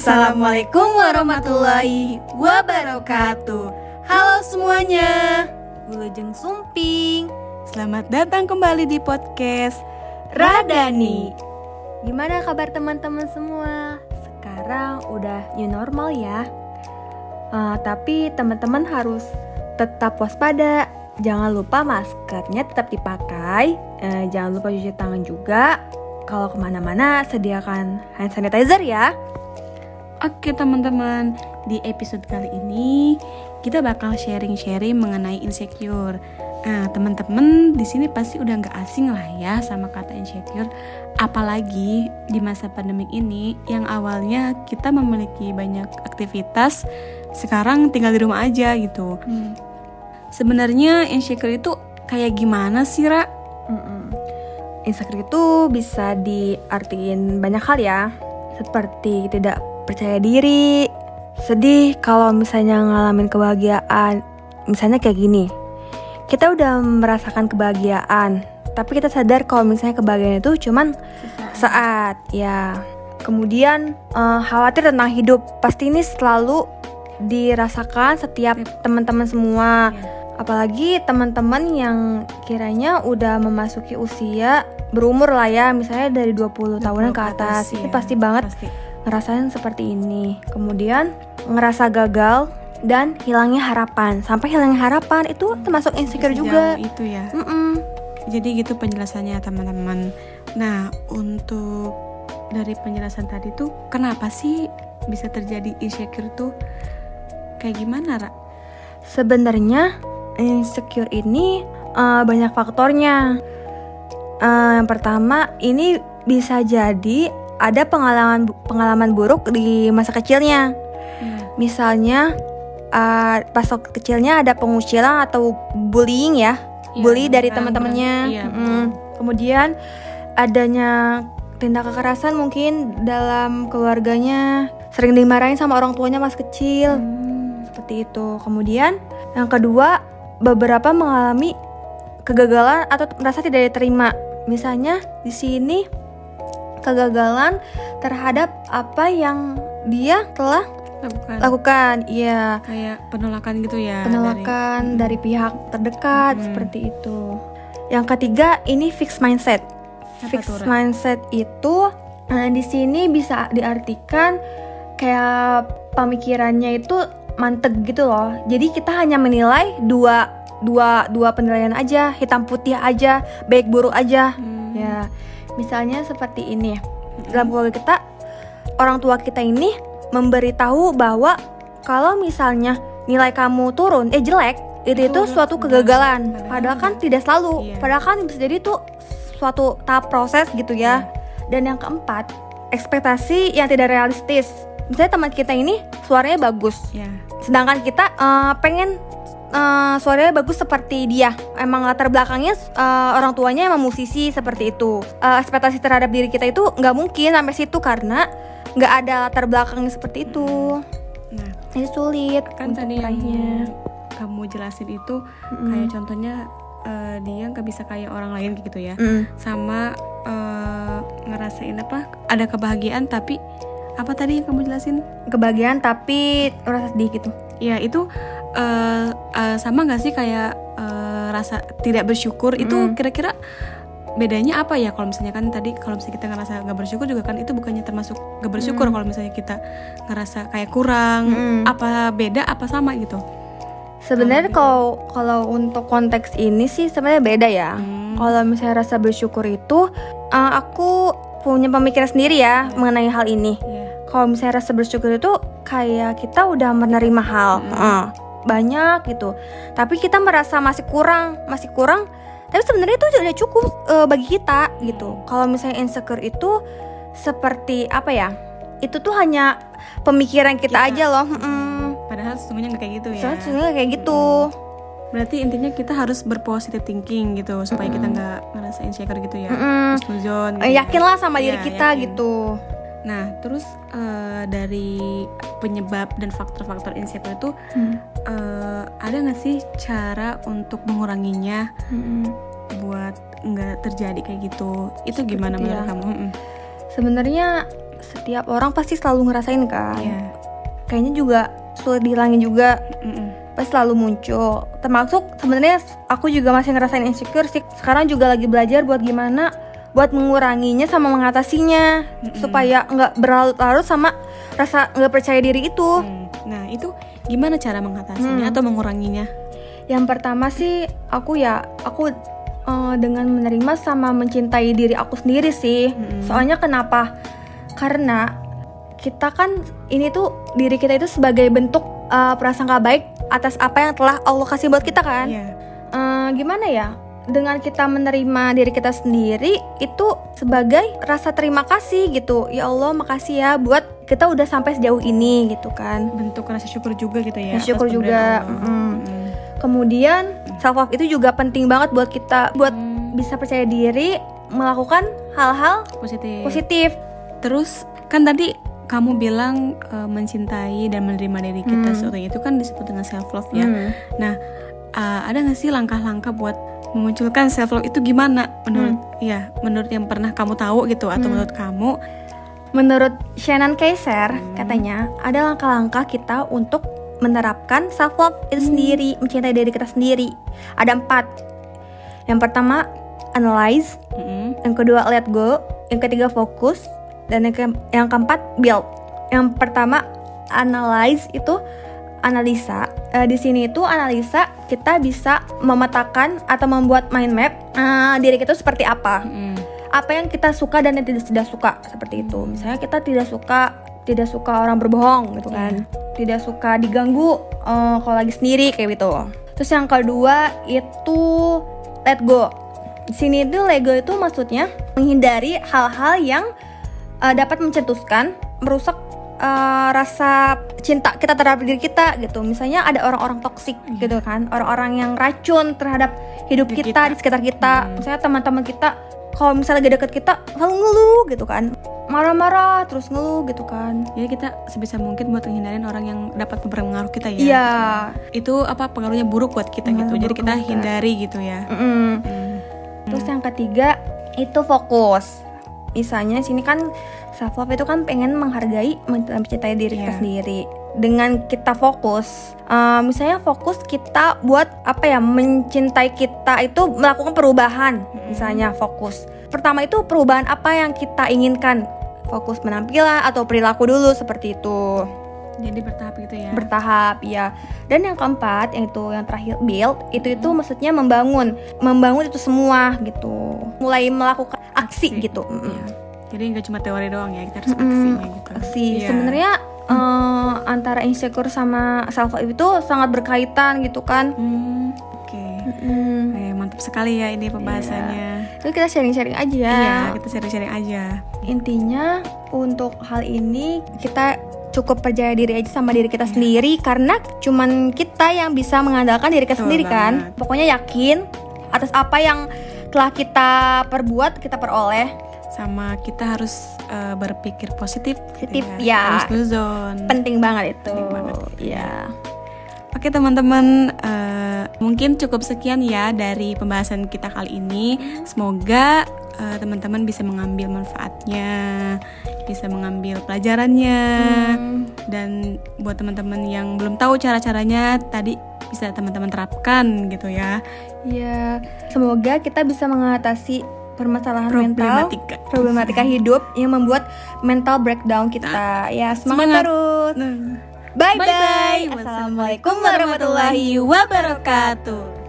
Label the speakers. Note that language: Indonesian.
Speaker 1: Assalamualaikum warahmatullahi wabarakatuh. Halo semuanya, Wilujeng Sumping.
Speaker 2: Selamat datang kembali di podcast
Speaker 1: Radani.
Speaker 2: Gimana kabar teman-teman semua? Sekarang udah new normal ya. Uh, tapi teman-teman harus tetap waspada. Jangan lupa maskernya tetap dipakai. Uh, jangan lupa cuci tangan juga. Kalau ke mana-mana sediakan hand sanitizer ya.
Speaker 1: Oke teman-teman, di episode kali ini kita bakal sharing-sharing mengenai insecure. Nah, teman-teman di sini pasti udah nggak asing lah ya sama kata insecure. Apalagi di masa pandemi ini yang awalnya kita memiliki banyak aktivitas, sekarang tinggal di rumah aja gitu. Hmm. Sebenarnya insecure itu kayak gimana sih, Ra? Mm-mm.
Speaker 2: Insecure itu bisa diartiin banyak hal ya, seperti tidak percaya diri, sedih kalau misalnya ngalamin kebahagiaan. Misalnya kayak gini, kita udah merasakan kebahagiaan, tapi kita sadar kalau misalnya kebahagiaan itu cuman saat, ya. Kemudian uh, khawatir tentang hidup, pasti ini selalu dirasakan setiap teman-teman semua. Yeah. Apalagi teman-teman yang kiranya udah memasuki usia berumur lah ya, misalnya dari 20 tahunan ke atas, itu ya. pasti banget pasti ngerasain seperti ini. Kemudian ngerasa gagal dan hilangnya harapan. Sampai hilangnya harapan itu termasuk insecure Sejauh juga.
Speaker 1: Itu ya. Mm -mm. Jadi gitu penjelasannya teman-teman. Nah untuk dari penjelasan tadi tuh kenapa sih bisa terjadi insecure tuh kayak gimana, Ra?
Speaker 2: Sebenarnya insecure ini uh, banyak faktornya. Uh, yang pertama ini bisa jadi ada pengalaman pengalaman buruk di masa kecilnya. Hmm. Misalnya uh, pas waktu kecilnya ada pengucilan atau bullying ya, ya bully dari teman-temannya. Hmm. Kemudian adanya tindak kekerasan mungkin dalam keluarganya, sering dimarahin sama orang tuanya pas kecil. Hmm. Seperti itu. Kemudian yang kedua, beberapa mengalami kegagalan atau merasa tidak diterima. Misalnya di sini kegagalan terhadap apa yang dia telah lakukan. Lakukan, iya.
Speaker 1: Kayak penolakan gitu ya.
Speaker 2: Penolakan dari, dari pihak terdekat hmm. seperti itu. Yang ketiga ini fixed mindset. fixed mindset itu nah, di sini bisa diartikan kayak pemikirannya itu manteg gitu loh. Jadi kita hanya menilai dua dua dua penilaian aja, hitam putih aja, baik buruk aja. Hmm. Ya Misalnya seperti ini. Dalam keluarga kita, orang tua kita ini memberitahu bahwa kalau misalnya nilai kamu turun, eh jelek, itu itu suatu kegagalan. Padahal kan tidak selalu. Iya. Padahal kan bisa jadi itu suatu tahap proses gitu ya. Iya. Dan yang keempat, ekspektasi yang tidak realistis. Misalnya teman kita ini suaranya bagus, iya. sedangkan kita uh, pengen uh, suaranya bagus seperti dia. Emang latar belakangnya uh, orang tuanya emang musisi seperti itu. Uh, ekspektasi terhadap diri kita itu nggak mungkin sampai situ karena nggak ada latar belakangnya seperti itu. Nah, ini sulit
Speaker 1: kan tadi yang kamu jelasin itu mm. kayak contohnya uh, dia nggak bisa kayak orang lain gitu ya. Mm. Sama uh, ngerasain apa? Ada kebahagiaan tapi apa tadi yang kamu jelasin?
Speaker 2: Kebahagiaan tapi rasa sedih gitu.
Speaker 1: Ya itu uh, uh, sama nggak sih kayak uh, rasa tidak bersyukur mm. itu kira-kira bedanya apa ya kalau misalnya kan tadi kalau misalnya kita ngerasa nggak bersyukur juga kan itu bukannya termasuk nggak bersyukur mm. kalau misalnya kita ngerasa kayak kurang mm. apa beda apa sama gitu
Speaker 2: sebenarnya kalau kalau untuk konteks ini sih sebenarnya beda ya mm. kalau misalnya rasa bersyukur itu uh, aku punya pemikiran sendiri ya yeah. mengenai hal ini yeah. kalau misalnya rasa bersyukur itu kayak kita udah menerima hal mm. uh banyak gitu tapi kita merasa masih kurang masih kurang tapi sebenarnya itu sudah cukup uh, bagi kita gitu kalau misalnya insecure itu seperti apa ya itu tuh hanya pemikiran kita, kita. aja loh mm.
Speaker 1: padahal sesungguhnya nggak kayak gitu ya
Speaker 2: sesungguhnya kayak gitu
Speaker 1: berarti intinya kita harus berpositif thinking gitu supaya mm. kita nggak ngerasa insecure gitu ya mm. gitu
Speaker 2: yakinlah sama ya, diri kita yakin. gitu
Speaker 1: Nah, terus uh, dari penyebab dan faktor-faktor insecure itu hmm. uh, ada nggak sih cara untuk menguranginya hmm. buat nggak terjadi kayak gitu? Itu gimana menurut ya. kamu? Hmm.
Speaker 2: Sebenarnya setiap orang pasti selalu ngerasain kan.
Speaker 1: Iya.
Speaker 2: Kayaknya juga sulit dihilangin juga.
Speaker 1: Mm-mm.
Speaker 2: Pasti selalu muncul. Termasuk sebenarnya aku juga masih ngerasain insecure sih. Sekarang juga lagi belajar buat gimana buat menguranginya sama mengatasinya
Speaker 1: Mm-mm.
Speaker 2: supaya nggak berlarut-larut sama rasa nggak percaya diri itu.
Speaker 1: Hmm. Nah itu gimana cara mengatasinya
Speaker 2: Hmm.
Speaker 1: atau menguranginya?
Speaker 2: Yang pertama sih aku ya aku eh, dengan menerima sama mencintai diri aku sendiri sih.
Speaker 1: Mm-mm.
Speaker 2: Soalnya kenapa? Karena kita kan ini tuh diri kita itu sebagai bentuk eh, prasangka baik atas apa yang telah Allah kasih buat kita kan.
Speaker 1: Iya.
Speaker 2: Eh, gimana ya? Dengan kita menerima diri kita sendiri itu sebagai rasa terima kasih gitu. Ya Allah, makasih ya buat kita udah sampai sejauh ini gitu kan.
Speaker 1: Bentuk rasa syukur juga gitu ya.
Speaker 2: Rasa syukur juga,
Speaker 1: pemberian Allah.
Speaker 2: mm.
Speaker 1: Mm.
Speaker 2: Kemudian self love itu juga penting banget buat kita buat
Speaker 1: Hmm.
Speaker 2: bisa percaya diri melakukan hal-hal
Speaker 1: positif.
Speaker 2: positif.
Speaker 1: Terus kan tadi kamu bilang eh, mencintai dan menerima diri kita
Speaker 2: Hmm.
Speaker 1: seperti itu kan disebut dengan self love ya.
Speaker 2: Hmm.
Speaker 1: Nah, eh, ada nggak sih langkah-langkah buat memunculkan self love itu gimana menurut ya menurut yang pernah kamu tahu gitu atau
Speaker 2: Hmm.
Speaker 1: menurut kamu?
Speaker 2: Menurut Shannon Kaiser
Speaker 1: Hmm.
Speaker 2: katanya ada langkah-langkah kita untuk menerapkan self love itu
Speaker 1: Hmm.
Speaker 2: sendiri, mencintai diri kita sendiri. Ada empat. Yang pertama analyze,
Speaker 1: Mm-mm.
Speaker 2: yang kedua let go, yang ketiga fokus, dan yang, ke- yang keempat build. Yang pertama analyze itu analisa. Eh, di sini itu analisa kita bisa memetakan atau membuat mind map eh, diri kita seperti apa.
Speaker 1: Mm-mm.
Speaker 2: Apa yang kita suka dan yang tidak tidak suka seperti itu. Misalnya kita tidak suka tidak suka orang berbohong gitu kan. Tidak suka diganggu eh, kalau lagi sendiri kayak gitu. Terus yang kedua itu let go. Di sini itu let go itu maksudnya menghindari hal-hal yang eh, dapat mencetuskan, merusak eh, rasa cinta kita terhadap diri kita gitu. Misalnya ada orang-orang toksik gitu kan, orang-orang yang racun terhadap hidup kita,
Speaker 1: kita.
Speaker 2: di sekitar kita.
Speaker 1: Hmm.
Speaker 2: Misalnya teman-teman kita kalau misalnya lagi deket kita selalu ngeluh gitu kan, marah-marah terus ngeluh gitu kan.
Speaker 1: Jadi kita sebisa mungkin buat menghindarin orang yang dapat berpengaruh kita ya.
Speaker 2: Iya.
Speaker 1: Itu apa pengaruhnya buruk buat kita
Speaker 2: Pengaruh
Speaker 1: gitu. Jadi kita hindari gitu ya.
Speaker 2: Mm-mm.
Speaker 1: Mm.
Speaker 2: Terus yang ketiga itu fokus. Misalnya sini kan self love itu kan pengen menghargai mencintai diri kita
Speaker 1: Iya.
Speaker 2: sendiri. Dengan kita fokus, eh, misalnya fokus kita buat apa ya mencintai kita itu melakukan perubahan. Misalnya fokus. Pertama itu perubahan apa yang kita inginkan. Fokus penampilan atau perilaku dulu seperti itu
Speaker 1: Jadi bertahap gitu ya.
Speaker 2: bertahap ya dan yang keempat yang itu yang terakhir build itu itu maksudnya membangun membangun itu semua gitu mulai melakukan aksi,
Speaker 1: Aksi.
Speaker 2: gitu Mm-mm.
Speaker 1: Iya. Jadi nggak cuma teori doang ya, kita harus
Speaker 2: Mm-mm.
Speaker 1: aksinya gitu.
Speaker 2: aksi
Speaker 1: Iya.
Speaker 2: sebenarnya eh, antara insecure sama self love itu sangat berkaitan gitu kan
Speaker 1: Hmm, Oke.
Speaker 2: Mm.
Speaker 1: Eh, mantap sekali ya ini pembahasannya.
Speaker 2: itu kita sharing-sharing aja
Speaker 1: Iya, kita sharing-sharing aja.
Speaker 2: intinya untuk hal ini kita cukup percaya diri aja sama diri kita sendiri karena cuman kita yang bisa mengandalkan diri kita
Speaker 1: Betul
Speaker 2: sendiri kan
Speaker 1: banget.
Speaker 2: pokoknya yakin atas apa yang telah kita perbuat kita peroleh
Speaker 1: Sama kita harus eh, berpikir positif.
Speaker 2: Positif, ya.
Speaker 1: Harus nuzon.
Speaker 2: penting banget itu
Speaker 1: Penting banget.
Speaker 2: ya
Speaker 1: Oke teman-teman, eh, mungkin cukup sekian ya dari pembahasan kita kali ini. Semoga eh, teman-teman bisa mengambil manfaatnya, bisa mengambil pelajarannya,
Speaker 2: Hmm.
Speaker 1: dan buat teman-teman yang belum tahu cara-caranya tadi bisa teman-teman terapkan gitu ya.
Speaker 2: ya semoga kita bisa mengatasi permasalahan mental
Speaker 1: Problematika.
Speaker 2: problematika hidup yang membuat mental breakdown kita ya
Speaker 1: Semangat.
Speaker 2: semangat, terus
Speaker 1: Nah.
Speaker 2: bye bye,
Speaker 1: Bye-bye.
Speaker 2: assalamualaikum warahmatullahi
Speaker 1: wabarakatuh.